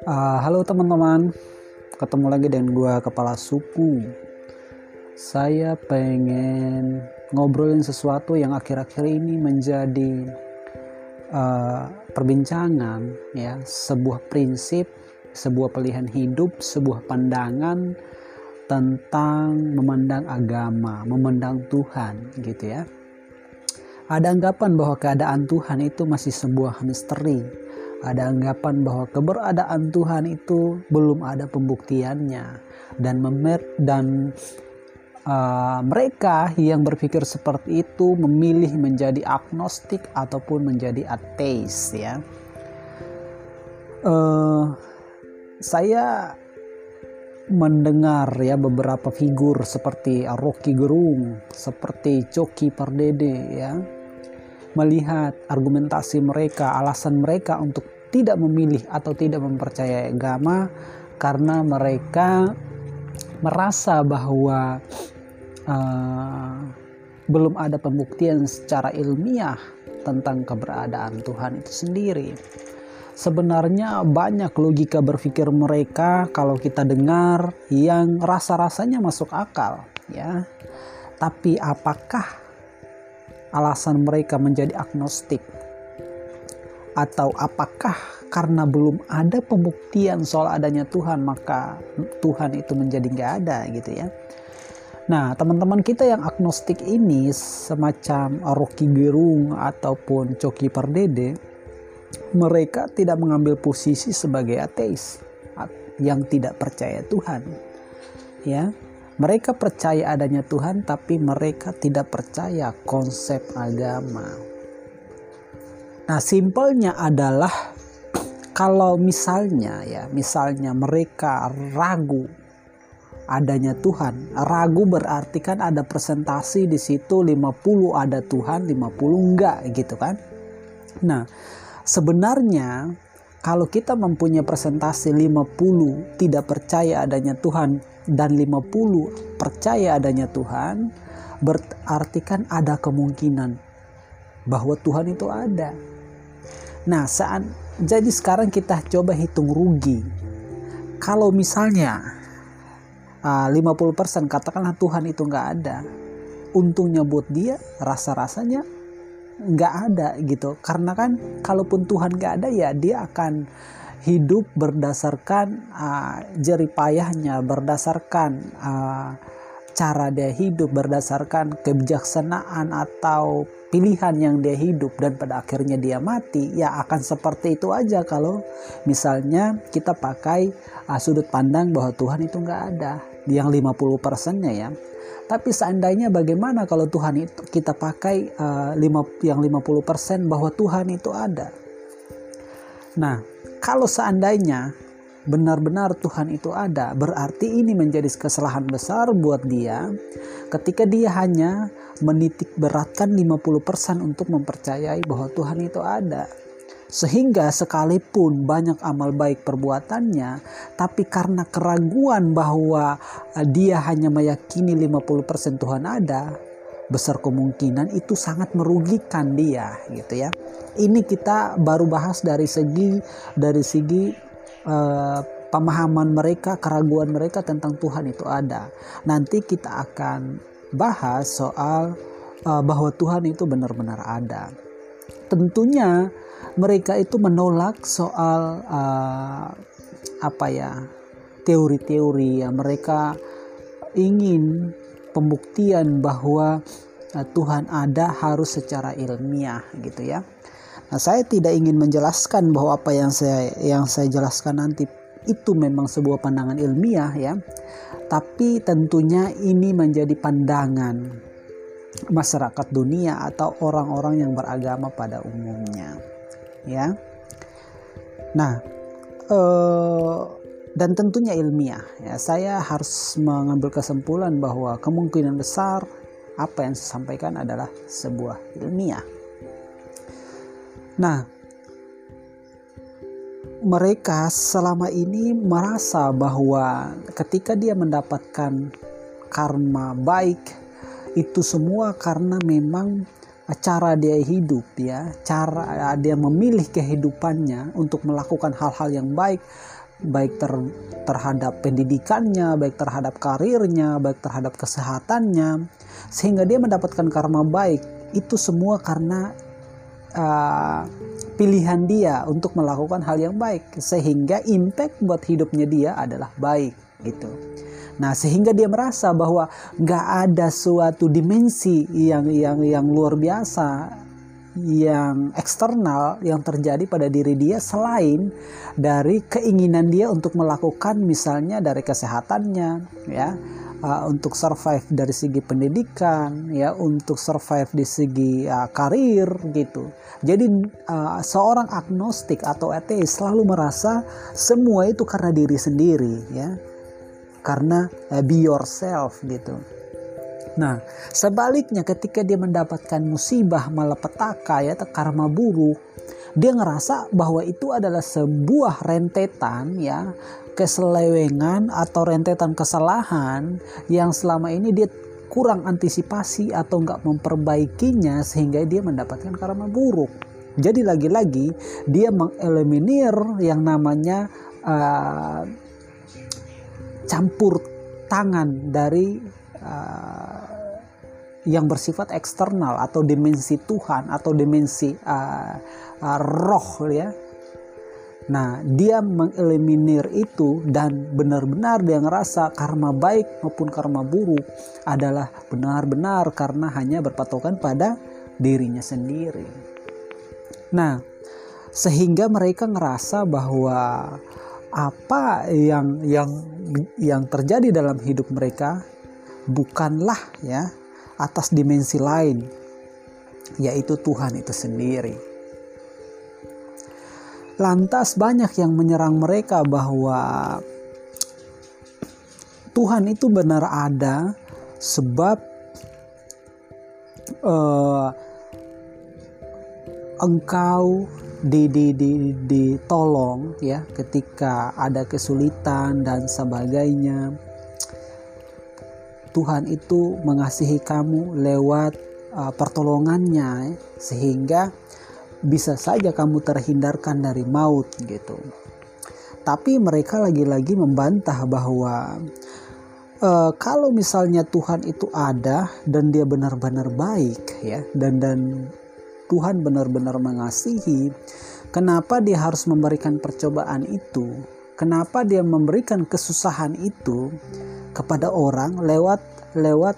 Uh, halo teman-teman, ketemu lagi dengan gua kepala suku. Saya pengen ngobrolin sesuatu yang akhir-akhir ini menjadi uh, perbincangan, ya, sebuah prinsip, sebuah pilihan hidup, sebuah pandangan tentang memandang agama, memandang Tuhan, gitu ya. Ada anggapan bahwa keadaan Tuhan itu masih sebuah misteri. Ada anggapan bahwa keberadaan Tuhan itu belum ada pembuktiannya dan memer dan uh, mereka yang berpikir seperti itu memilih menjadi agnostik ataupun menjadi ateis ya. Uh, saya mendengar ya beberapa figur seperti Rocky Gerung, seperti Coki Pardede ya melihat argumentasi mereka, alasan mereka untuk tidak memilih atau tidak mempercayai agama karena mereka merasa bahwa uh, belum ada pembuktian secara ilmiah tentang keberadaan Tuhan itu sendiri. Sebenarnya banyak logika berpikir mereka kalau kita dengar yang rasa-rasanya masuk akal ya. Tapi apakah alasan mereka menjadi agnostik? Atau apakah karena belum ada pembuktian soal adanya Tuhan maka Tuhan itu menjadi nggak ada gitu ya? Nah teman-teman kita yang agnostik ini semacam Rocky Gerung ataupun Coki Pardede mereka tidak mengambil posisi sebagai ateis yang tidak percaya Tuhan ya mereka percaya adanya Tuhan, tapi mereka tidak percaya konsep agama. Nah, simpelnya adalah kalau misalnya ya, misalnya mereka ragu adanya Tuhan. Ragu berarti kan ada presentasi di situ 50 ada Tuhan, 50 enggak gitu kan. Nah, sebenarnya kalau kita mempunyai presentasi 50 tidak percaya adanya Tuhan dan 50 percaya adanya Tuhan, berarti kan ada kemungkinan bahwa Tuhan itu ada. Nah, saat jadi sekarang kita coba hitung rugi. Kalau misalnya uh, 50% katakanlah Tuhan itu nggak ada, untungnya buat dia rasa-rasanya nggak ada gitu. Karena kan kalaupun Tuhan nggak ada ya dia akan hidup berdasarkan uh, jeripayahnya, berdasarkan uh, cara dia hidup, berdasarkan kebijaksanaan atau pilihan yang dia hidup dan pada akhirnya dia mati, ya akan seperti itu aja kalau misalnya kita pakai uh, sudut pandang bahwa Tuhan itu nggak ada, yang 50 persennya ya. Tapi seandainya bagaimana kalau Tuhan itu kita pakai uh, lima, yang 50 persen bahwa Tuhan itu ada. Nah, kalau seandainya benar-benar Tuhan itu ada, berarti ini menjadi kesalahan besar buat dia ketika dia hanya menitik beratkan 50% untuk mempercayai bahwa Tuhan itu ada. Sehingga sekalipun banyak amal baik perbuatannya, tapi karena keraguan bahwa eh, dia hanya meyakini 50% Tuhan ada, besar kemungkinan itu sangat merugikan dia gitu ya. Ini kita baru bahas dari segi dari segi uh, pemahaman mereka, keraguan mereka tentang Tuhan itu ada. Nanti kita akan bahas soal uh, bahwa Tuhan itu benar-benar ada. Tentunya mereka itu menolak soal uh, apa ya teori-teori yang mereka ingin pembuktian bahwa uh, Tuhan ada harus secara ilmiah gitu ya. Nah, saya tidak ingin menjelaskan bahwa apa yang saya yang saya jelaskan nanti itu memang sebuah pandangan ilmiah ya. Tapi tentunya ini menjadi pandangan masyarakat dunia atau orang-orang yang beragama pada umumnya. Ya. Nah, eh, dan tentunya ilmiah. Ya, saya harus mengambil kesimpulan bahwa kemungkinan besar apa yang saya sampaikan adalah sebuah ilmiah. Nah, mereka selama ini merasa bahwa ketika dia mendapatkan karma baik itu semua karena memang cara dia hidup ya, cara dia memilih kehidupannya untuk melakukan hal-hal yang baik baik ter, terhadap pendidikannya, baik terhadap karirnya, baik terhadap kesehatannya, sehingga dia mendapatkan karma baik. Itu semua karena uh, pilihan dia untuk melakukan hal yang baik, sehingga impact buat hidupnya dia adalah baik gitu. Nah, sehingga dia merasa bahwa nggak ada suatu dimensi yang yang yang luar biasa yang eksternal yang terjadi pada diri dia selain dari keinginan dia untuk melakukan misalnya dari kesehatannya ya uh, untuk survive dari segi pendidikan ya untuk survive di segi uh, karir gitu. Jadi uh, seorang agnostik atau ateis selalu merasa semua itu karena diri sendiri ya. Karena be yourself gitu Nah, sebaliknya ketika dia mendapatkan musibah malapetaka ya karma buruk, dia ngerasa bahwa itu adalah sebuah rentetan ya keselewengan atau rentetan kesalahan yang selama ini dia kurang antisipasi atau nggak memperbaikinya sehingga dia mendapatkan karma buruk. Jadi lagi-lagi dia mengeliminir yang namanya uh, campur tangan dari uh, yang bersifat eksternal atau dimensi Tuhan atau dimensi uh, uh, roh ya. Nah, dia mengeliminir itu dan benar-benar dia ngerasa karma baik maupun karma buruk adalah benar-benar karena hanya berpatokan pada dirinya sendiri. Nah, sehingga mereka ngerasa bahwa apa yang yang yang terjadi dalam hidup mereka bukanlah ya atas dimensi lain yaitu Tuhan itu sendiri. Lantas banyak yang menyerang mereka bahwa Tuhan itu benar ada sebab uh, engkau di, di, di, ditolong ya ketika ada kesulitan dan sebagainya Tuhan itu mengasihi kamu lewat uh, pertolongannya sehingga bisa saja kamu terhindarkan dari maut gitu. Tapi mereka lagi-lagi membantah bahwa uh, kalau misalnya Tuhan itu ada dan dia benar-benar baik ya dan dan Tuhan benar-benar mengasihi, kenapa dia harus memberikan percobaan itu? Kenapa dia memberikan kesusahan itu? Kepada orang lewat lewat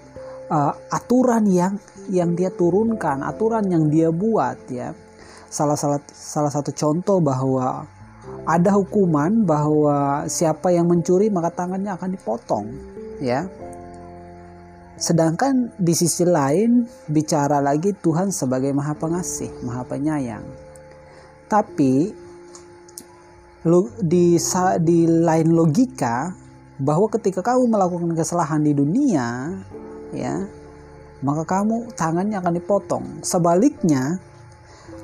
uh, aturan yang yang dia turunkan, aturan yang dia buat ya. Salah salah salah satu contoh bahwa ada hukuman bahwa siapa yang mencuri maka tangannya akan dipotong ya. Sedangkan di sisi lain bicara lagi Tuhan sebagai Maha Pengasih, Maha Penyayang. Tapi di di lain logika bahwa ketika kamu melakukan kesalahan di dunia ya maka kamu tangannya akan dipotong. Sebaliknya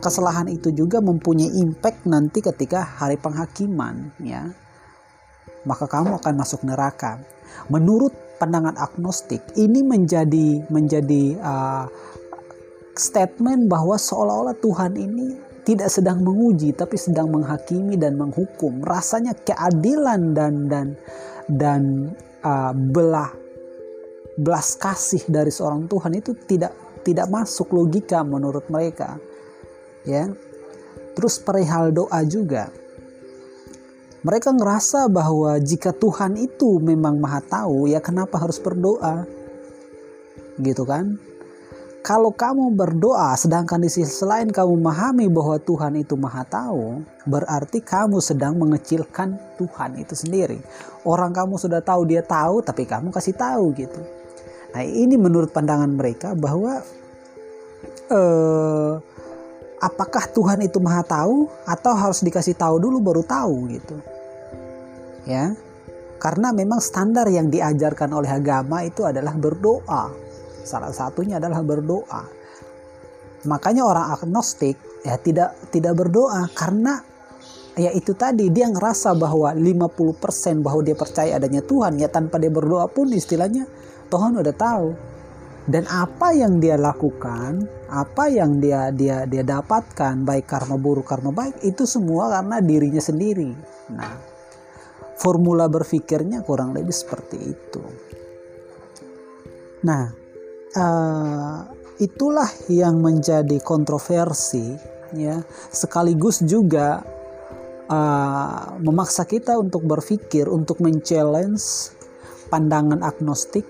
kesalahan itu juga mempunyai impact nanti ketika hari penghakiman ya. Maka kamu akan masuk neraka. Menurut pandangan agnostik ini menjadi menjadi uh, statement bahwa seolah-olah Tuhan ini tidak sedang menguji tapi sedang menghakimi dan menghukum. Rasanya keadilan dan dan dan uh, belah belas kasih dari seorang Tuhan itu tidak tidak masuk logika menurut mereka ya. Terus perihal doa juga. Mereka ngerasa bahwa jika Tuhan itu memang maha tahu ya kenapa harus berdoa? Gitu kan kalau kamu berdoa sedangkan di sisi lain kamu memahami bahwa Tuhan itu maha tahu, berarti kamu sedang mengecilkan Tuhan itu sendiri. Orang kamu sudah tahu dia tahu tapi kamu kasih tahu gitu. Nah ini menurut pandangan mereka bahwa eh, apakah Tuhan itu maha tahu atau harus dikasih tahu dulu baru tahu gitu. Ya. Karena memang standar yang diajarkan oleh agama itu adalah berdoa Salah satunya adalah berdoa. Makanya orang agnostik ya tidak tidak berdoa karena ya itu tadi dia ngerasa bahwa 50% bahwa dia percaya adanya Tuhan ya tanpa dia berdoa pun istilahnya Tuhan udah tahu dan apa yang dia lakukan apa yang dia dia dia dapatkan baik karma buruk karma baik itu semua karena dirinya sendiri nah formula berpikirnya kurang lebih seperti itu. Nah, uh, itulah yang menjadi kontroversi ya, sekaligus juga uh, memaksa kita untuk berpikir untuk men-challenge pandangan agnostik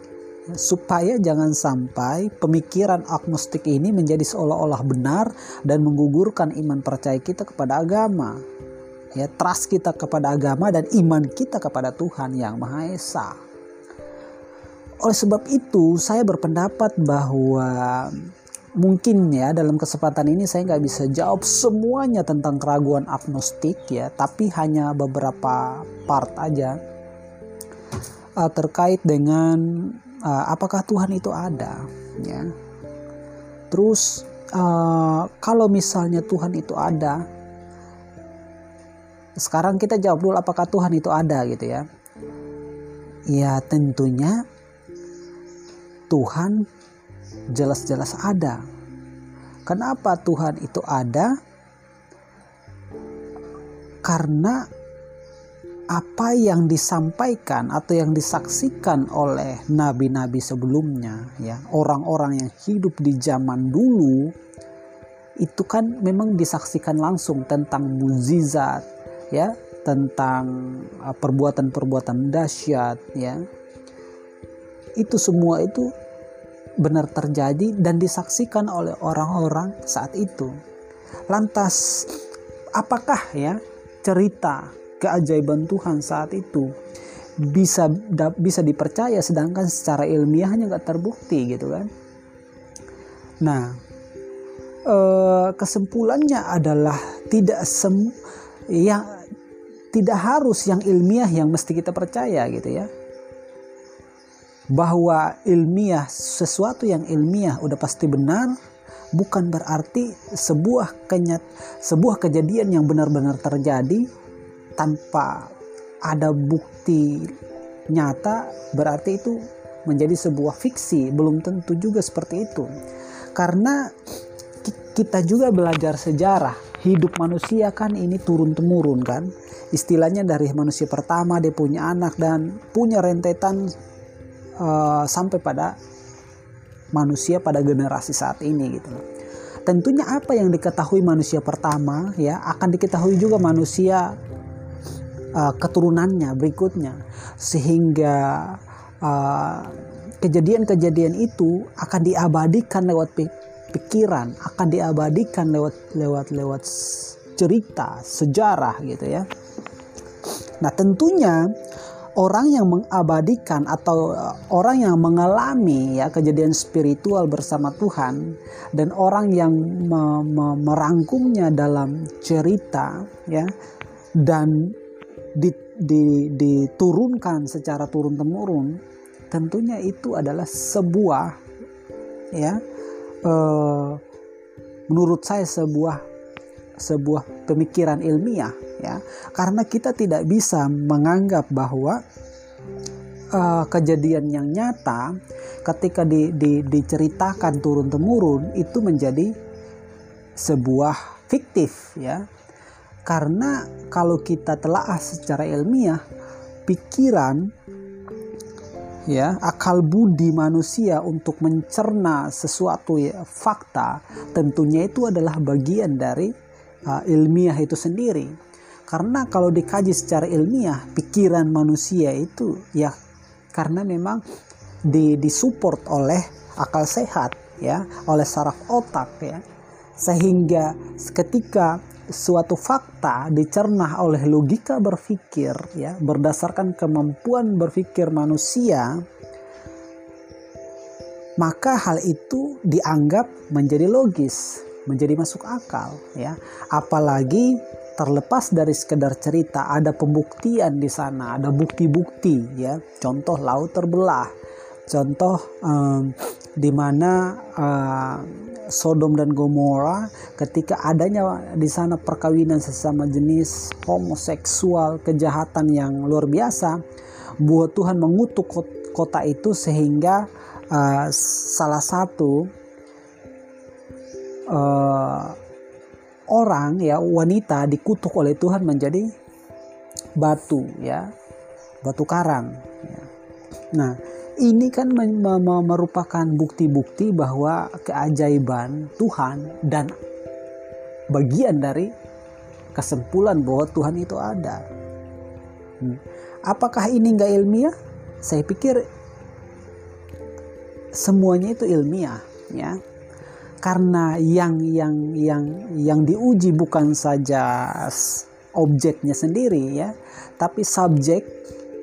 supaya jangan sampai pemikiran agnostik ini menjadi seolah-olah benar dan menggugurkan iman percaya kita kepada agama. Ya, trust kita kepada agama dan iman kita kepada Tuhan yang Maha Esa. Oleh sebab itu, saya berpendapat bahwa mungkin ya dalam kesempatan ini saya nggak bisa jawab semuanya tentang keraguan agnostik ya, tapi hanya beberapa part aja uh, terkait dengan uh, apakah Tuhan itu ada ya. Terus uh, kalau misalnya Tuhan itu ada sekarang kita jawab dulu apakah Tuhan itu ada gitu ya. Ya tentunya Tuhan jelas-jelas ada. Kenapa Tuhan itu ada? Karena apa yang disampaikan atau yang disaksikan oleh nabi-nabi sebelumnya ya orang-orang yang hidup di zaman dulu itu kan memang disaksikan langsung tentang mukjizat ya tentang uh, perbuatan-perbuatan dahsyat ya itu semua itu benar terjadi dan disaksikan oleh orang-orang saat itu. Lantas apakah ya cerita keajaiban Tuhan saat itu bisa da, bisa dipercaya? Sedangkan secara ilmiahnya nggak terbukti gitu kan? Nah eh, kesimpulannya adalah tidak sem yang tidak harus yang ilmiah yang mesti kita percaya gitu ya bahwa ilmiah sesuatu yang ilmiah udah pasti benar bukan berarti sebuah kenyat sebuah kejadian yang benar-benar terjadi tanpa ada bukti nyata berarti itu menjadi sebuah fiksi. Belum tentu juga seperti itu. Karena kita juga belajar sejarah. Hidup manusia kan ini turun temurun kan. Istilahnya dari manusia pertama dia punya anak dan punya rentetan uh, sampai pada manusia pada generasi saat ini gitu tentunya apa yang diketahui manusia pertama ya akan diketahui juga manusia uh, keturunannya berikutnya. Sehingga uh, kejadian-kejadian itu akan diabadikan lewat pikiran akan diabadikan lewat lewat lewat cerita sejarah gitu ya. Nah tentunya orang yang mengabadikan atau uh, orang yang mengalami ya kejadian spiritual bersama Tuhan dan orang yang me me merangkumnya dalam cerita ya dan di, di, diturunkan secara turun temurun tentunya itu adalah sebuah ya eh, menurut saya sebuah sebuah pemikiran ilmiah ya karena kita tidak bisa menganggap bahwa uh, kejadian yang nyata ketika di, di, diceritakan turun temurun itu menjadi sebuah fiktif ya karena kalau kita telaah secara ilmiah, pikiran ya, akal budi manusia untuk mencerna sesuatu ya, fakta tentunya itu adalah bagian dari uh, ilmiah itu sendiri. Karena kalau dikaji secara ilmiah, pikiran manusia itu ya karena memang di disupport oleh akal sehat ya, oleh saraf otak ya. Sehingga ketika suatu fakta dicerna oleh logika berpikir ya berdasarkan kemampuan berpikir manusia maka hal itu dianggap menjadi logis menjadi masuk akal ya apalagi terlepas dari sekedar cerita ada pembuktian di sana ada bukti-bukti ya. Contoh laut terbelah. Contoh um, di mana uh, Sodom dan Gomora ketika adanya di sana perkawinan sesama jenis homoseksual kejahatan yang luar biasa buat Tuhan mengutuk kota itu sehingga uh, salah satu uh, orang ya wanita dikutuk oleh Tuhan menjadi batu ya batu karang. Ya. Nah, ini kan merupakan bukti-bukti bahwa keajaiban Tuhan dan bagian dari kesimpulan bahwa Tuhan itu ada. Hmm. Apakah ini nggak ilmiah? Saya pikir semuanya itu ilmiah, ya. Karena yang yang yang yang diuji bukan saja objeknya sendiri, ya, tapi subjek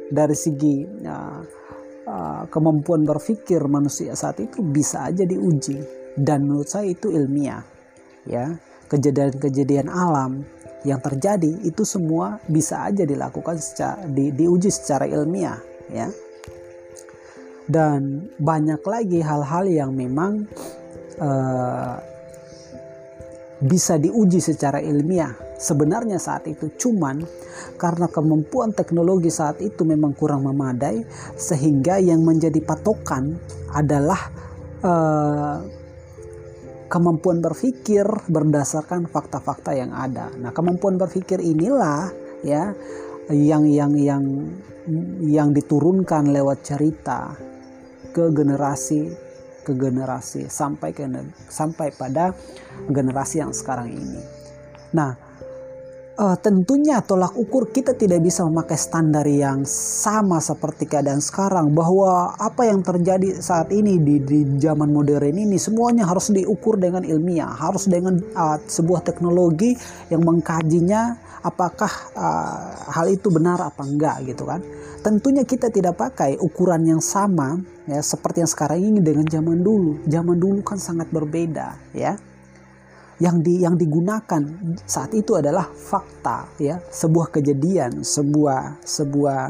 dari segi uh, uh, kemampuan berpikir manusia saat itu bisa aja diuji. Dan menurut saya itu ilmiah, ya. Kejadian-kejadian alam yang terjadi itu semua bisa aja dilakukan secara di, diuji secara ilmiah ya. Dan banyak lagi hal-hal yang memang uh, bisa diuji secara ilmiah sebenarnya saat itu cuman karena kemampuan teknologi saat itu memang kurang memadai sehingga yang menjadi patokan adalah uh, kemampuan berpikir berdasarkan fakta-fakta yang ada. Nah, kemampuan berpikir inilah ya yang yang yang yang diturunkan lewat cerita ke generasi ke generasi sampai ke sampai pada generasi yang sekarang ini. Nah, uh, tentunya tolak ukur kita tidak bisa memakai standar yang sama seperti keadaan sekarang bahwa apa yang terjadi saat ini di, di zaman modern ini semuanya harus diukur dengan ilmiah harus dengan uh, sebuah teknologi yang mengkajinya apakah uh, hal itu benar apa enggak gitu kan. Tentunya kita tidak pakai ukuran yang sama ya seperti yang sekarang ini dengan zaman dulu. Zaman dulu kan sangat berbeda ya yang di yang digunakan saat itu adalah fakta ya. Sebuah kejadian sebuah sebuah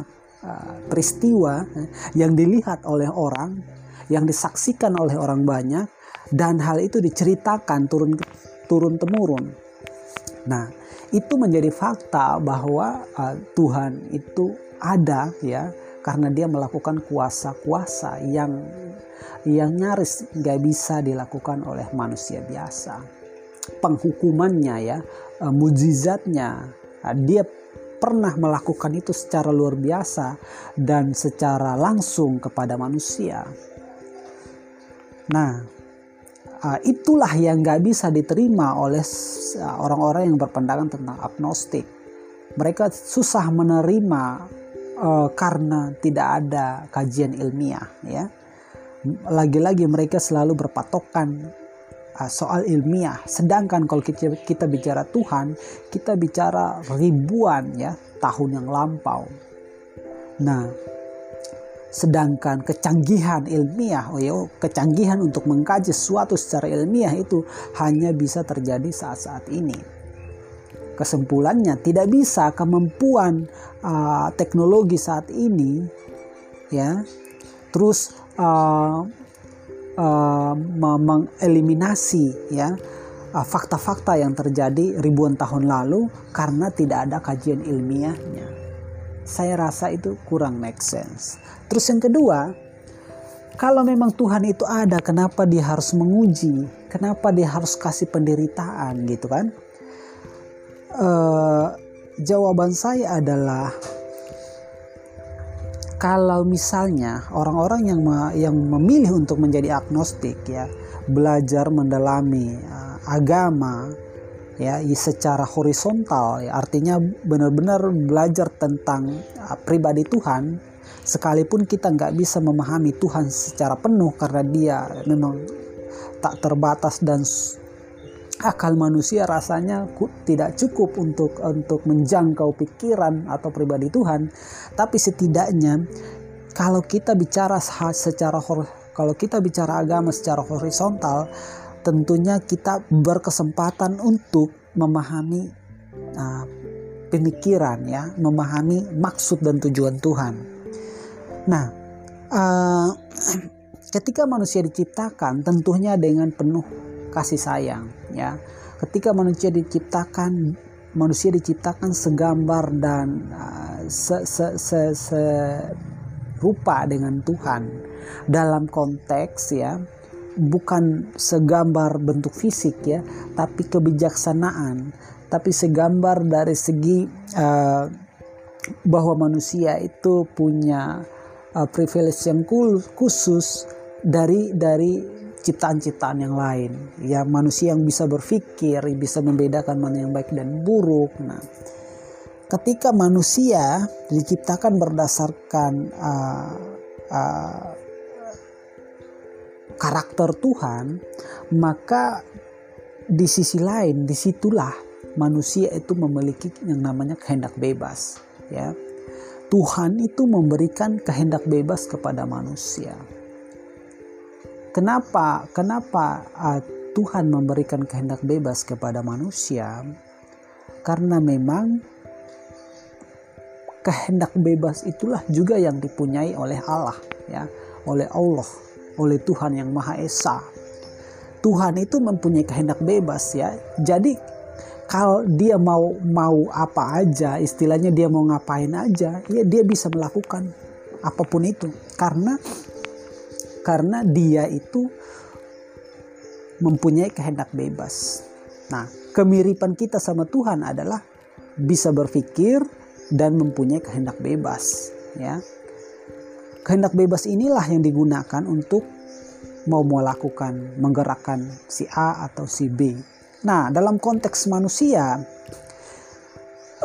uh, peristiwa uh, yang dilihat oleh orang yang disaksikan oleh orang banyak dan hal itu diceritakan turun turun temurun. Nah itu menjadi fakta bahwa uh, Tuhan itu ada ya karena dia melakukan kuasa-kuasa yang yang nyaris nggak bisa dilakukan oleh manusia biasa penghukumannya ya, uh, mujizatnya. Uh, dia pernah melakukan itu secara luar biasa dan secara langsung kepada manusia. Nah, uh, itulah yang gak bisa diterima oleh orang-orang yang berpandangan tentang agnostik. Mereka susah menerima uh, karena tidak ada kajian ilmiah, ya. Lagi-lagi mereka selalu berpatokan uh, soal ilmiah. Sedangkan kalau kita, kita bicara Tuhan, kita bicara ribuan ya tahun yang lampau. Nah, sedangkan kecanggihan ilmiah, oh ya, kecanggihan untuk mengkaji sesuatu secara ilmiah itu hanya bisa terjadi saat-saat ini. Kesimpulannya tidak bisa kemampuan uh, teknologi saat ini ya terus uh, uh, mengeliminasi ya uh, fakta-fakta yang terjadi ribuan tahun lalu karena tidak ada kajian ilmiahnya. Saya rasa itu kurang make sense. Terus yang kedua, kalau memang Tuhan itu ada, kenapa dia harus menguji? Kenapa dia harus kasih penderitaan gitu kan? Uh, jawaban saya adalah kalau misalnya orang-orang yang yang memilih untuk menjadi agnostik ya belajar mendalami uh, agama ya secara horizontal ya artinya benar-benar belajar tentang uh, pribadi Tuhan sekalipun kita nggak bisa memahami Tuhan secara penuh karena dia memang tak terbatas dan akal manusia rasanya tidak cukup untuk untuk menjangkau pikiran atau pribadi Tuhan. Tapi setidaknya kalau kita bicara secara kalau kita bicara agama secara horizontal tentunya kita berkesempatan untuk memahami uh, pemikiran ya memahami maksud dan tujuan Tuhan. Nah uh, ketika manusia diciptakan tentunya dengan penuh kasih sayang ya. Ketika manusia diciptakan manusia diciptakan segambar dan uh, se, se, se, rupa dengan Tuhan. Dalam konteks ya bukan segambar bentuk fisik ya tapi kebijaksanaan. Tapi segambar dari segi uh, bahwa manusia itu punya uh, privilege yang khusus dari dari ciptaan-ciptaan yang lain. Ya manusia yang bisa berpikir, bisa membedakan mana yang baik dan buruk. Nah, ketika manusia diciptakan berdasarkan uh, uh, karakter Tuhan, maka di sisi lain di situlah manusia itu memiliki yang namanya kehendak bebas. Ya, Tuhan itu memberikan kehendak bebas kepada manusia. Kenapa? Kenapa uh, Tuhan memberikan kehendak bebas kepada manusia? Karena memang kehendak bebas itulah juga yang dipunyai oleh Allah ya oleh Allah oleh Tuhan yang Maha Esa Tuhan itu mempunyai kehendak bebas ya jadi kalau dia mau mau apa aja istilahnya dia mau ngapain aja ya dia bisa melakukan apa pun itu karena karena dia itu mempunyai kehendak bebas. Nah kemiripan kita sama Tuhan adalah bisa berpikir dan mempunyai kehendak bebas ya. Kehendak bebas inilah yang digunakan untuk mau melakukan menggerakkan si A atau si B. Nah dalam konteks manusia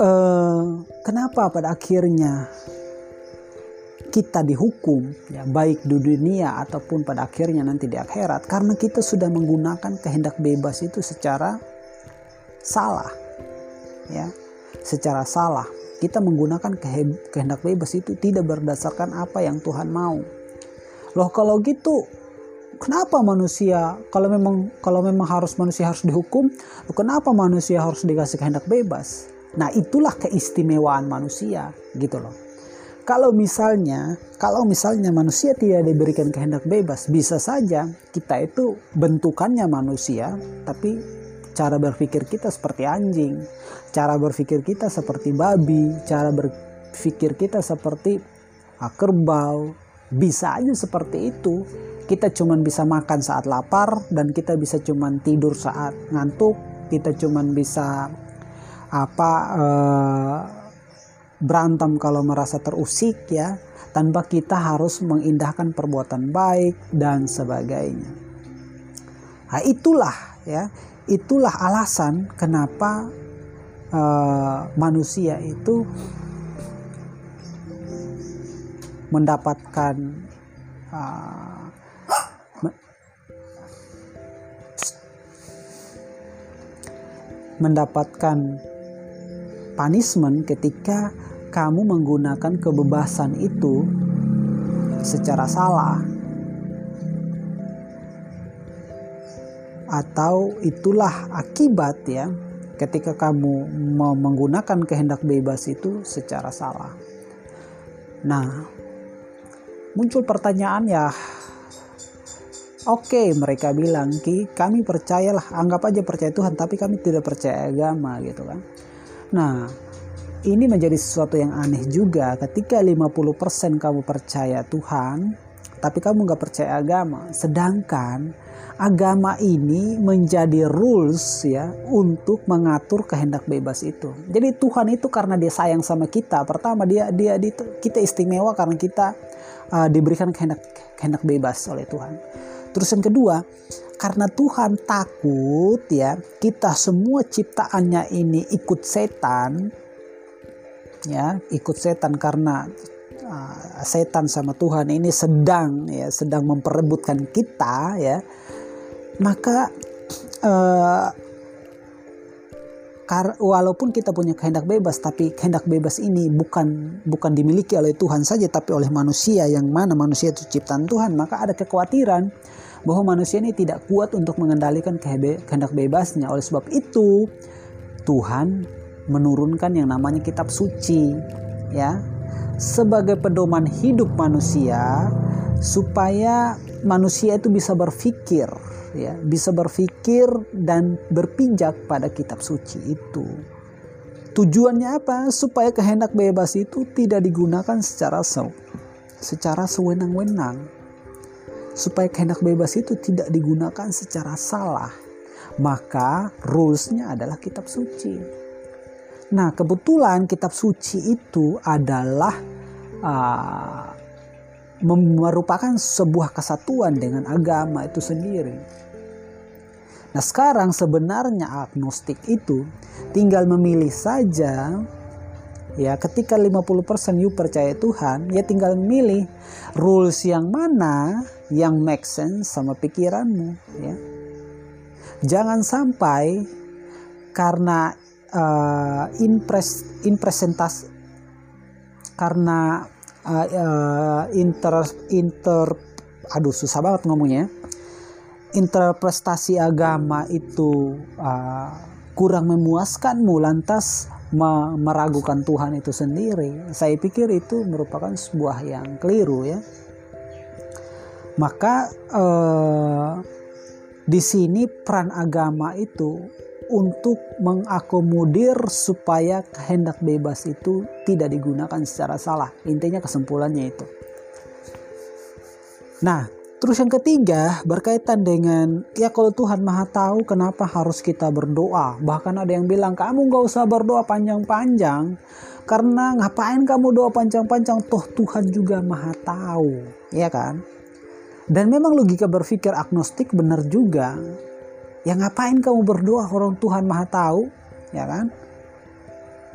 eh, kenapa pada akhirnya kita dihukum ya baik di dunia ataupun pada akhirnya nanti di akhirat karena kita sudah menggunakan kehendak bebas itu secara salah ya secara salah kita menggunakan kehendak bebas itu tidak berdasarkan apa yang Tuhan mau. Loh kalau gitu kenapa manusia kalau memang kalau memang harus manusia harus dihukum, loh kenapa manusia harus dikasih kehendak bebas? Nah, itulah keistimewaan manusia gitu loh. Kalau misalnya, kalau misalnya manusia tidak diberikan kehendak bebas, bisa saja kita itu bentukannya manusia, tapi cara berpikir kita seperti anjing, cara berpikir kita seperti babi, cara berpikir kita seperti ah, kerbau, bisa aja seperti itu. Kita cuma bisa makan saat lapar dan kita bisa cuma tidur saat ngantuk, kita cuma bisa apa eh, berantem kalau merasa terusik ya, tanpa kita harus mengindahkan perbuatan baik dan sebagainya. Nah, itulah ya itulah alasan kenapa uh, manusia itu mendapatkan uh, mendapatkan punishment ketika kamu menggunakan kebebasan itu secara salah atau itulah akibat ya ketika kamu menggunakan kehendak bebas itu secara salah. Nah, muncul pertanyaan ya, oke okay, mereka bilang ki kami percayalah, anggap aja percaya Tuhan, tapi kami tidak percaya agama gitu kan. Nah, ini menjadi sesuatu yang aneh juga ketika 50% kamu percaya Tuhan, tapi kamu nggak percaya agama, sedangkan agama ini menjadi rules ya untuk mengatur kehendak bebas itu. Jadi Tuhan itu karena dia sayang sama kita, pertama dia dia, dia kita istimewa karena kita uh, diberikan kehendak kehendak bebas oleh Tuhan. Terus yang kedua, karena Tuhan takut ya, kita semua ciptaannya ini ikut setan ya, ikut setan karena uh, setan sama Tuhan ini sedang ya sedang memperebutkan kita ya. Maka uh, walaupun kita punya kehendak bebas tapi kehendak bebas ini bukan bukan dimiliki oleh Tuhan saja tapi oleh manusia yang mana manusia itu ciptaan Tuhan maka ada kekhawatiran bahwa manusia ini tidak kuat untuk mengendalikan kehendak bebasnya. Oleh sebab itu Tuhan menurunkan yang namanya kitab suci ya sebagai pedoman hidup manusia supaya manusia itu bisa berpikir ya bisa berpikir dan berpijak pada kitab suci itu. Tujuannya apa? Supaya kehendak bebas itu tidak digunakan secara secara sewenang-wenang. Supaya kehendak bebas itu tidak digunakan secara salah. Maka rulesnya adalah kitab suci. Nah, kebetulan kitab suci itu adalah uh, merupakan sebuah kesatuan dengan agama itu sendiri. Nah, sekarang sebenarnya agnostik itu tinggal memilih saja ya ketika 50% you percaya Tuhan ya tinggal memilih rules yang mana yang make sense sama pikiranmu ya jangan sampai karena uh, impres impresentas karena uh, uh, inter inter aduh susah banget ngomongnya interpretasi agama itu uh, kurang memuaskanmu lantas meragukan Tuhan itu sendiri. Saya pikir itu merupakan sebuah yang keliru ya. Maka eh, di sini peran agama itu untuk mengakomodir supaya kehendak bebas itu tidak digunakan secara salah. Intinya kesimpulannya itu. Nah, Terus yang ketiga berkaitan dengan ya kalau Tuhan maha tahu kenapa harus kita berdoa. Bahkan ada yang bilang kamu gak usah berdoa panjang-panjang. Karena ngapain kamu doa panjang-panjang toh Tuhan juga maha tahu. Ya kan? Dan memang logika berpikir agnostik benar juga. Ya ngapain kamu berdoa orang Tuhan maha tahu. Ya kan?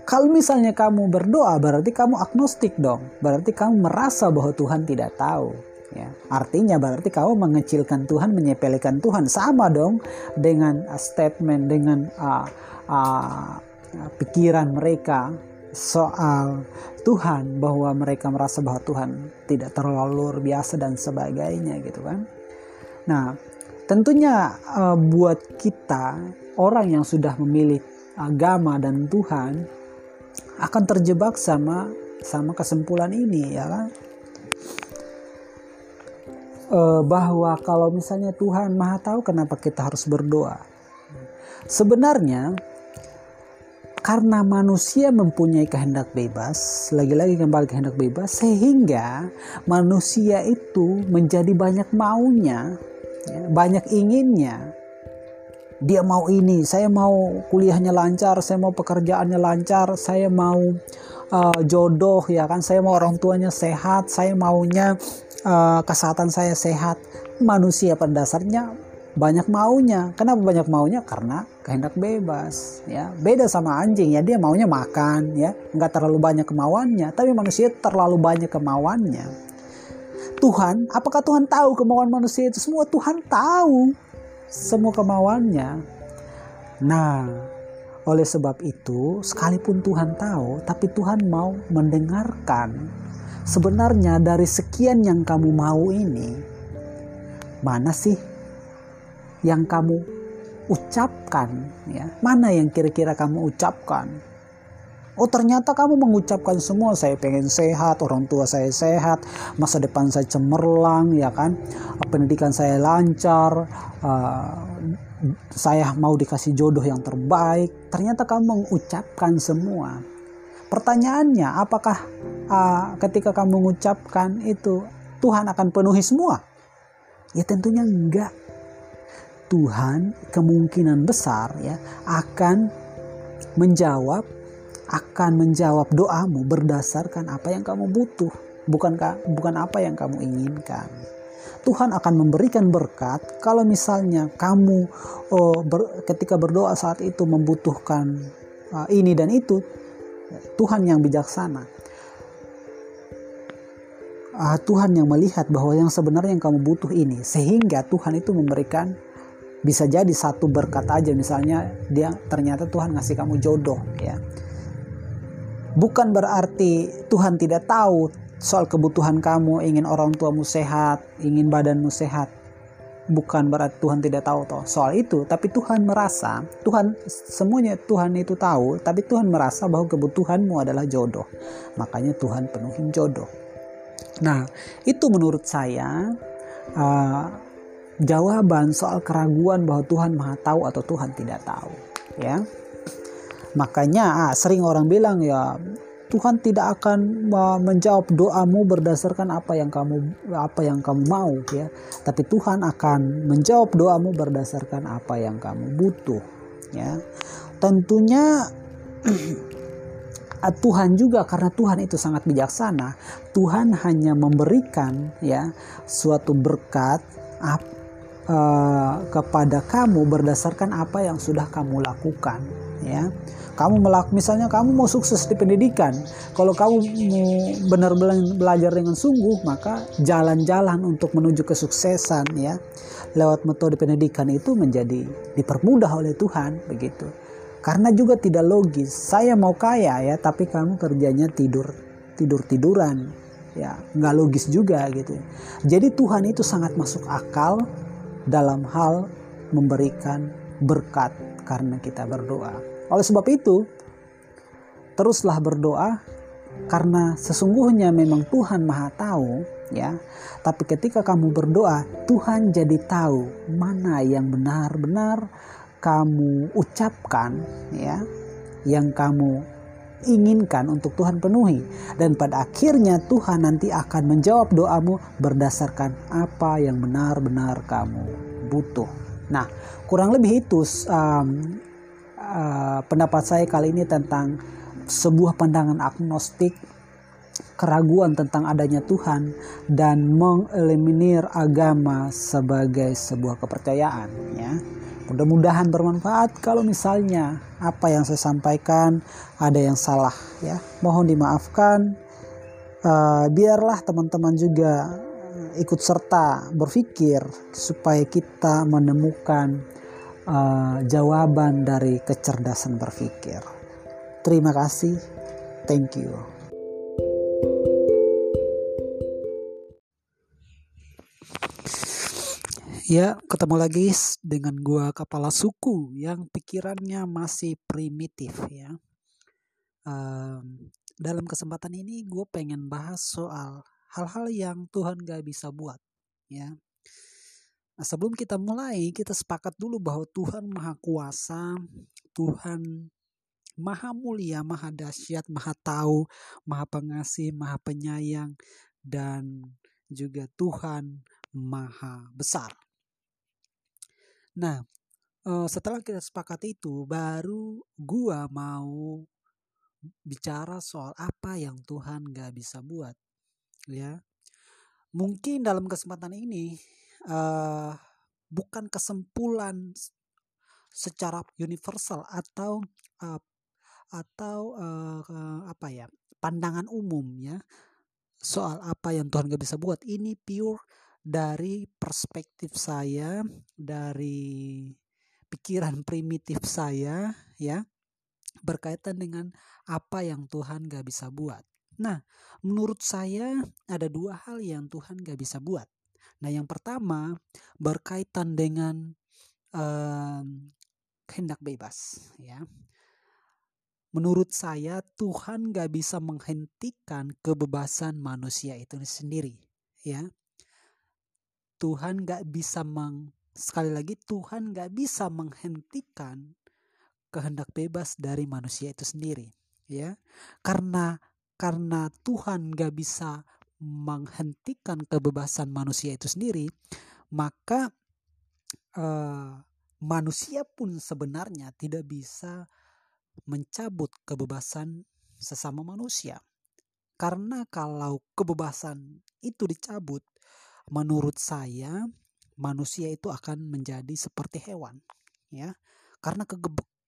Kalau misalnya kamu berdoa berarti kamu agnostik dong. Berarti kamu merasa bahwa Tuhan tidak tahu ya artinya berarti kau mengecilkan Tuhan menyepelekan Tuhan sama dong dengan uh, statement dengan uh, uh, pikiran mereka soal Tuhan bahwa mereka merasa bahwa Tuhan tidak terlalu luar biasa dan sebagainya gitu kan nah tentunya uh, buat kita orang yang sudah memilih agama dan Tuhan akan terjebak sama sama kesimpulan ini ya kan uh, bahwa kalau misalnya Tuhan Maha Tahu kenapa kita harus berdoa. Sebenarnya karena manusia mempunyai kehendak bebas, lagi-lagi kembali kehendak bebas, sehingga manusia itu menjadi banyak maunya, ya, banyak inginnya. Dia mau ini, saya mau kuliahnya lancar, saya mau pekerjaannya lancar, saya mau uh, jodoh ya kan, saya mau orang tuanya sehat, saya maunya uh, kesehatan saya sehat. Manusia pada dasarnya banyak maunya. Kenapa banyak maunya? Karena kehendak bebas. Ya, beda sama anjing ya dia maunya makan ya, nggak terlalu banyak kemauannya. Tapi manusia terlalu banyak kemauannya. Tuhan, apakah Tuhan tahu kemauan manusia itu semua? Tuhan tahu semua kemauannya. Nah, oleh sebab itu, sekalipun Tuhan tahu, tapi Tuhan mau mendengarkan sebenarnya dari sekian yang kamu mau ini, mana sih yang kamu ucapkan ya? Mana yang kira-kira kamu ucapkan? Oh ternyata kamu mengucapkan semua saya pengen sehat, orang tua saya sehat, masa depan saya cemerlang ya kan, pendidikan saya lancar, uh, saya mau dikasih jodoh yang terbaik. Ternyata kamu mengucapkan semua. Pertanyaannya, apakah uh, ketika kamu mengucapkan itu Tuhan akan penuhi semua? Ya tentunya enggak. Tuhan kemungkinan besar ya akan menjawab akan menjawab doamu berdasarkan apa yang kamu butuh, bukan bukan apa yang kamu inginkan. Tuhan akan memberikan berkat kalau misalnya kamu oh, ber, ketika berdoa saat itu membutuhkan uh, ini dan itu Tuhan yang bijaksana. Uh, Tuhan yang melihat bahwa yang sebenarnya yang kamu butuh ini sehingga Tuhan itu memberikan bisa jadi satu berkat aja misalnya dia ternyata Tuhan ngasih kamu jodoh ya. Bukan berarti Tuhan tidak tahu soal kebutuhan kamu, ingin orang tuamu sehat, ingin badanmu sehat bukan berarti Tuhan tidak tahu toh soal itu, tapi Tuhan merasa, Tuhan semuanya Tuhan itu tahu, tapi Tuhan merasa bahwa kebutuhanmu adalah jodoh. Makanya Tuhan penuhin jodoh. Nah, itu menurut saya uh, jawaban soal keraguan bahwa Tuhan Maha tahu atau Tuhan tidak tahu, ya. Makanya ah, sering orang bilang ya Tuhan tidak akan menjawab doamu berdasarkan apa yang kamu apa yang kamu mau ya. Tapi Tuhan akan menjawab doamu berdasarkan apa yang kamu butuh ya. Tentunya Tuhan juga karena Tuhan itu sangat bijaksana, Tuhan hanya memberikan ya suatu berkat uh, kepada kamu berdasarkan apa yang sudah kamu lakukan ya. Kamu melak misalnya kamu mau sukses di pendidikan kalau kamu mau benar-benar belajar dengan sungguh maka jalan-jalan untuk menuju kesuksesan ya lewat metode pendidikan itu menjadi dipermudah oleh Tuhan begitu. Karena juga tidak logis saya mau kaya ya tapi kamu kerjanya tidur tidur tiduran ya nggak logis juga gitu. Jadi Tuhan itu sangat masuk akal dalam hal memberikan berkat karena kita berdoa oleh sebab itu, teruslah berdoa karena sesungguhnya memang Tuhan Maha tahu ya. Tapi ketika kamu berdoa, Tuhan jadi tahu mana yang benar-benar kamu ucapkan ya, yang kamu inginkan untuk Tuhan penuhi dan pada akhirnya Tuhan nanti akan menjawab doamu berdasarkan apa yang benar-benar kamu butuh. Nah, kurang lebih itu um, uh, pendapat saya kali ini tentang sebuah pandangan agnostik, keraguan tentang adanya Tuhan, dan mengeliminir agama sebagai sebuah kepercayaan. Ya, mudah-mudahan bermanfaat. Kalau misalnya apa yang saya sampaikan ada yang salah, ya, mohon dimaafkan. Uh, biarlah teman-teman juga ikut serta berpikir supaya kita menemukan uh, jawaban dari kecerdasan berpikir. Terima kasih. Thank you. Ya, ketemu lagi dengan gua kepala suku yang pikirannya masih primitif ya. Um, dalam kesempatan ini gue pengen bahas soal hal-hal yang Tuhan gak bisa buat ya Nah, sebelum kita mulai, kita sepakat dulu bahwa Tuhan Maha Kuasa, Tuhan Maha Mulia, Maha Dahsyat, Maha Tahu, Maha Pengasih, Maha Penyayang, dan juga Tuhan Maha Besar. Nah, eh, setelah kita sepakat itu, baru gua mau bicara soal apa yang Tuhan gak bisa buat. Ya, mungkin dalam kesempatan ini uh, bukan kesimpulan secara universal atau uh, atau uh, apa ya pandangan umum ya soal apa yang Tuhan gak bisa buat ini pure dari perspektif saya dari pikiran primitif saya ya berkaitan dengan apa yang Tuhan gak bisa buat. Nah, menurut saya ada dua hal yang Tuhan gak bisa buat. Nah, yang pertama berkaitan dengan um, kehendak bebas, ya. Menurut saya Tuhan gak bisa menghentikan kebebasan manusia itu sendiri, ya. Tuhan gak bisa meng sekali lagi Tuhan gak bisa menghentikan kehendak bebas dari manusia itu sendiri, ya. Karena karena Tuhan gak bisa menghentikan kebebasan manusia itu sendiri, maka uh, manusia pun sebenarnya tidak bisa mencabut kebebasan sesama manusia. Karena kalau kebebasan itu dicabut, menurut saya manusia itu akan menjadi seperti hewan, ya. Karena ke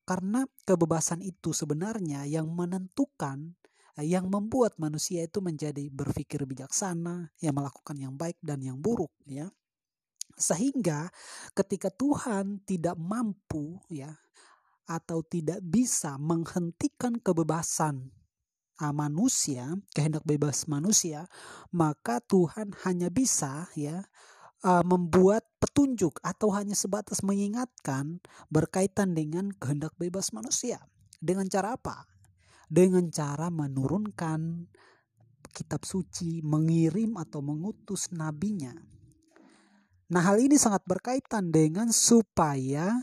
karena kebebasan itu sebenarnya yang menentukan yang membuat manusia itu menjadi berpikir bijaksana, yang melakukan yang baik dan yang buruk ya. Sehingga ketika Tuhan tidak mampu ya atau tidak bisa menghentikan kebebasan manusia, kehendak bebas manusia, maka Tuhan hanya bisa ya uh, membuat petunjuk atau hanya sebatas mengingatkan berkaitan dengan kehendak bebas manusia. Dengan cara apa? dengan cara menurunkan kitab suci, mengirim atau mengutus nabinya. Nah, hal ini sangat berkaitan dengan supaya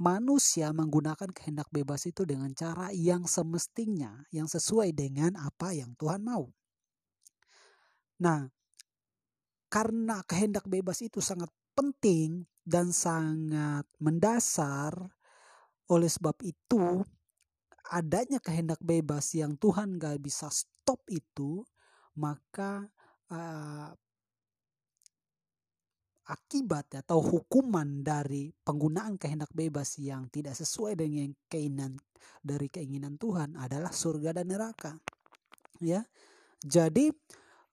manusia menggunakan kehendak bebas itu dengan cara yang semestinya, yang sesuai dengan apa yang Tuhan mau. Nah, karena kehendak bebas itu sangat penting dan sangat mendasar, oleh sebab itu adanya kehendak bebas yang Tuhan gak bisa stop itu, maka uh, akibat atau hukuman dari penggunaan kehendak bebas yang tidak sesuai dengan keinginan dari keinginan Tuhan adalah surga dan neraka. Ya. Jadi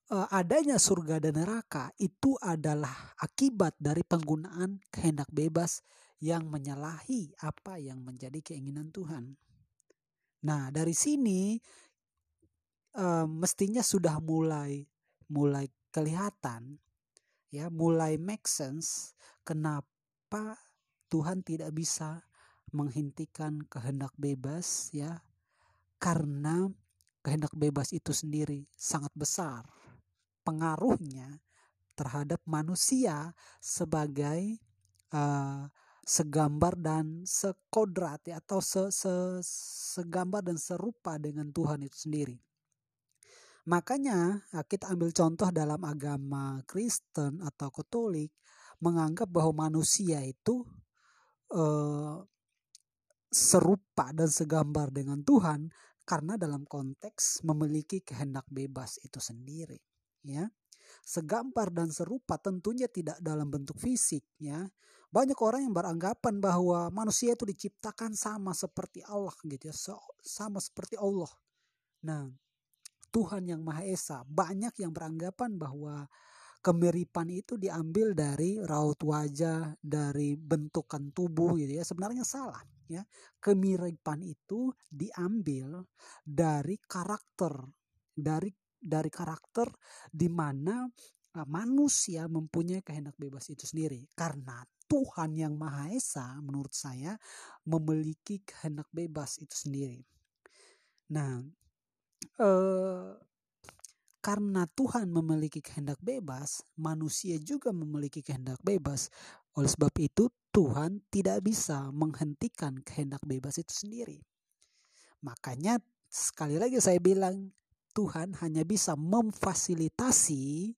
uh, adanya surga dan neraka itu adalah akibat dari penggunaan kehendak bebas yang menyalahi apa yang menjadi keinginan Tuhan. Nah, dari sini uh, mestinya sudah mulai mulai kelihatan ya, mulai make sense kenapa Tuhan tidak bisa menghentikan kehendak bebas ya karena kehendak bebas itu sendiri sangat besar pengaruhnya terhadap manusia sebagai uh, segambar dan sekodrat ya, atau se, se, segambar dan serupa dengan Tuhan itu sendiri. Makanya ah, kita ambil contoh dalam agama Kristen atau Katolik menganggap bahwa manusia itu eh, serupa dan segambar dengan Tuhan karena dalam konteks memiliki kehendak bebas itu sendiri ya segambar dan serupa tentunya tidak dalam bentuk fisik ya. Banyak orang yang beranggapan bahwa manusia itu diciptakan sama seperti Allah gitu ya, sama seperti Allah. Nah, Tuhan yang Maha Esa banyak yang beranggapan bahwa kemiripan itu diambil dari raut wajah, dari bentukan tubuh gitu ya. Sebenarnya salah ya. Kemiripan itu diambil dari karakter, dari dari karakter di mana uh, manusia mempunyai kehendak bebas itu sendiri karena Tuhan yang Maha Esa menurut saya memiliki kehendak bebas itu sendiri. Nah, karena Tuhan memiliki kehendak bebas, manusia juga memiliki kehendak bebas. Oleh sebab itu, Tuhan tidak bisa menghentikan kehendak bebas itu sendiri. Makanya sekali lagi saya bilang Tuhan hanya bisa memfasilitasi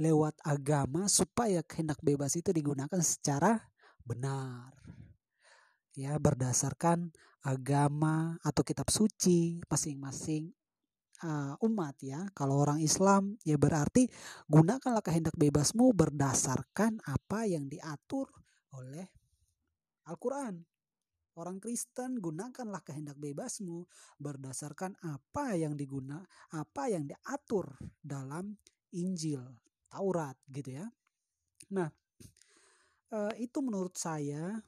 lewat agama supaya kehendak bebas itu digunakan secara benar. Ya, berdasarkan agama atau kitab suci masing-masing uh, umat ya. Kalau orang Islam ya berarti gunakanlah kehendak bebasmu berdasarkan apa yang diatur oleh Al-Qur'an. Orang Kristen gunakanlah kehendak bebasmu berdasarkan apa yang diguna, apa yang diatur dalam Injil, Taurat gitu ya. Nah, eh, itu menurut saya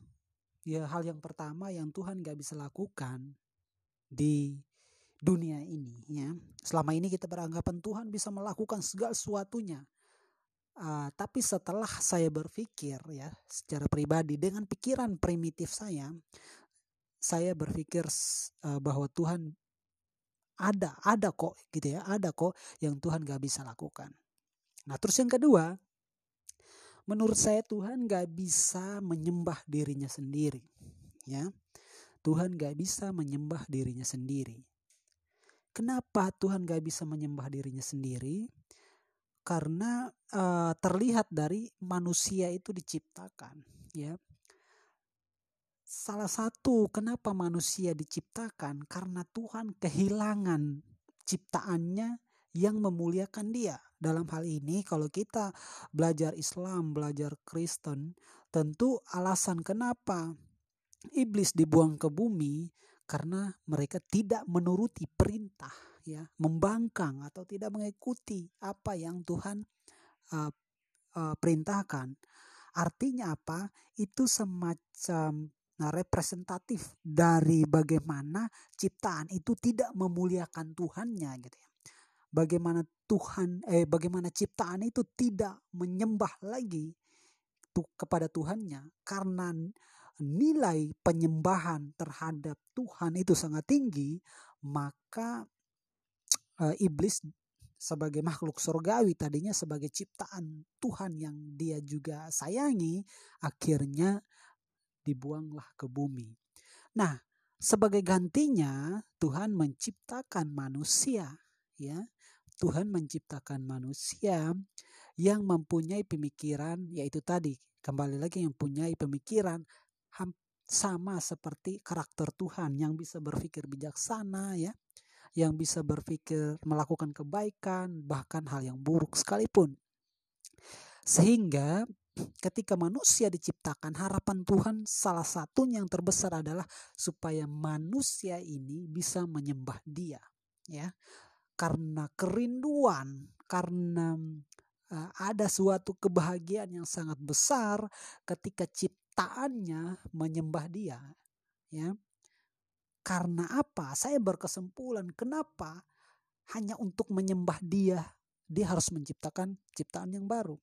ya hal yang pertama yang Tuhan gak bisa lakukan di dunia ini ya. Selama ini kita beranggapan Tuhan bisa melakukan segala sesuatunya. Uh, tapi setelah saya berpikir ya secara pribadi dengan pikiran primitif saya, saya berpikir uh, bahwa Tuhan ada, ada kok gitu ya, ada kok yang Tuhan gak bisa lakukan. Nah terus yang kedua, menurut saya Tuhan gak bisa menyembah dirinya sendiri, ya. Tuhan gak bisa menyembah dirinya sendiri. Kenapa Tuhan gak bisa menyembah dirinya sendiri? karena uh, terlihat dari manusia itu diciptakan ya salah satu kenapa manusia diciptakan karena Tuhan kehilangan ciptaannya yang memuliakan dia dalam hal ini kalau kita belajar Islam belajar Kristen tentu alasan kenapa iblis dibuang ke bumi karena mereka tidak menuruti perintah ya membangkang atau tidak mengikuti apa yang Tuhan uh, uh, perintahkan. Artinya apa? Itu semacam nah, representatif dari bagaimana ciptaan itu tidak memuliakan Tuhannya gitu ya. Bagaimana Tuhan eh bagaimana ciptaan itu tidak menyembah lagi tuh kepada Tuhannya karena nilai penyembahan terhadap Tuhan itu sangat tinggi, maka uh, iblis sebagai makhluk surgawi tadinya sebagai ciptaan Tuhan yang dia juga sayangi akhirnya dibuanglah ke bumi. Nah, sebagai gantinya Tuhan menciptakan manusia ya. Tuhan menciptakan manusia yang mempunyai pemikiran yaitu tadi kembali lagi yang mempunyai pemikiran sama seperti karakter Tuhan yang bisa berpikir bijaksana ya, yang bisa berpikir melakukan kebaikan bahkan hal yang buruk sekalipun. Sehingga ketika manusia diciptakan harapan Tuhan salah satunya yang terbesar adalah supaya manusia ini bisa menyembah Dia ya. Karena kerinduan, karena uh, ada suatu kebahagiaan yang sangat besar ketika ciptaannya menyembah Dia ya. Karena apa? Saya berkesimpulan kenapa hanya untuk menyembah Dia dia harus menciptakan ciptaan yang baru.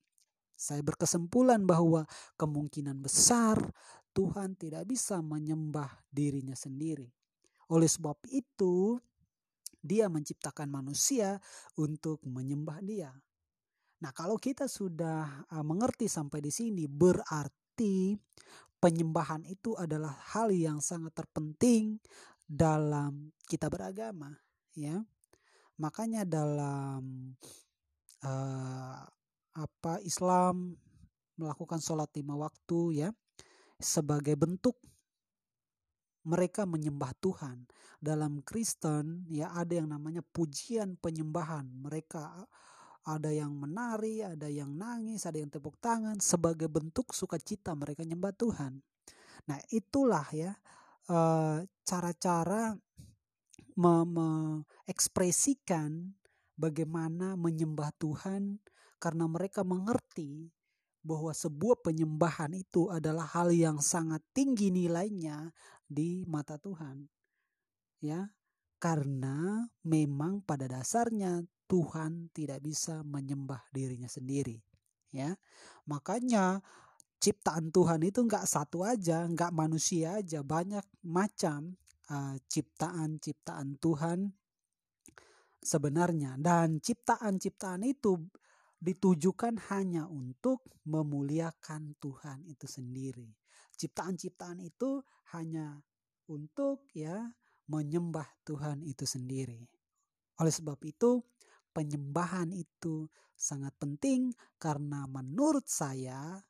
Saya berkesimpulan bahwa kemungkinan besar Tuhan tidak bisa menyembah dirinya sendiri. Oleh sebab itu, Dia menciptakan manusia untuk menyembah Dia. Nah, kalau kita sudah uh, mengerti sampai di sini, berarti penyembahan itu adalah hal yang sangat terpenting dalam kita beragama, ya. Makanya dalam uh, apa Islam melakukan sholat lima waktu ya sebagai bentuk mereka menyembah Tuhan. Dalam Kristen ya ada yang namanya pujian penyembahan. Mereka ada yang menari, ada yang nangis, ada yang tepuk tangan sebagai bentuk sukacita mereka nyembah Tuhan. Nah, itulah ya eh, cara-cara mengekspresikan bagaimana menyembah Tuhan karena mereka mengerti bahwa sebuah penyembahan itu adalah hal yang sangat tinggi nilainya di mata Tuhan. Ya, karena memang pada dasarnya Tuhan tidak bisa menyembah dirinya sendiri. Ya, makanya ciptaan Tuhan itu nggak satu aja, nggak manusia aja, banyak macam uh, ciptaan-ciptaan Tuhan sebenarnya. Dan ciptaan-ciptaan itu ditujukan hanya untuk memuliakan Tuhan itu sendiri. Ciptaan-ciptaan itu hanya untuk ya menyembah Tuhan itu sendiri. Oleh sebab itu, penyembahan itu sangat penting karena menurut saya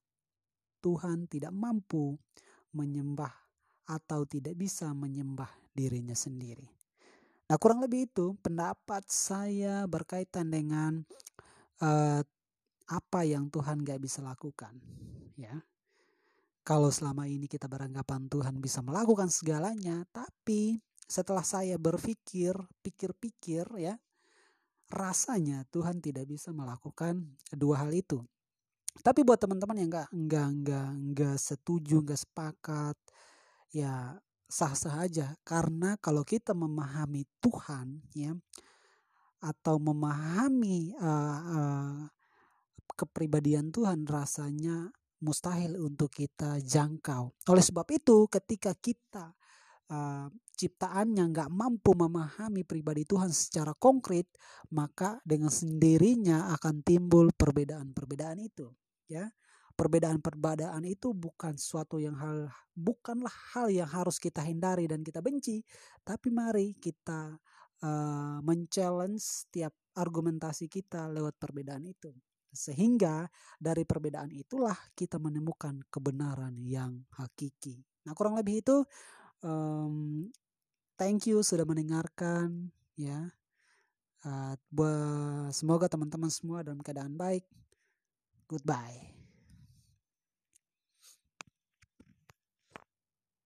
Tuhan tidak mampu menyembah atau tidak bisa menyembah dirinya sendiri. Nah, kurang lebih itu pendapat saya berkaitan dengan uh, apa yang Tuhan gak bisa lakukan ya kalau selama ini kita beranggapan Tuhan bisa melakukan segalanya tapi setelah saya berpikir pikir-pikir ya rasanya Tuhan tidak bisa melakukan dua hal itu tapi buat teman-teman yang nggak nggak nggak nggak setuju nggak sepakat ya sah-sah aja karena kalau kita memahami Tuhan ya atau memahami uh, uh, kepribadian Tuhan rasanya mustahil untuk kita jangkau. Oleh sebab itu, ketika kita uh, ciptaannya nggak mampu memahami pribadi Tuhan secara konkret, maka dengan sendirinya akan timbul perbedaan-perbedaan itu. Ya, perbedaan-perbedaan itu bukan suatu yang hal, bukanlah hal yang harus kita hindari dan kita benci, tapi mari kita uh, men-challenge setiap argumentasi kita lewat perbedaan itu. Sehingga dari perbedaan itulah kita menemukan kebenaran yang hakiki. Nah kurang lebih itu um, thank you sudah mendengarkan ya. Uh, semoga teman-teman semua dalam keadaan baik. Goodbye.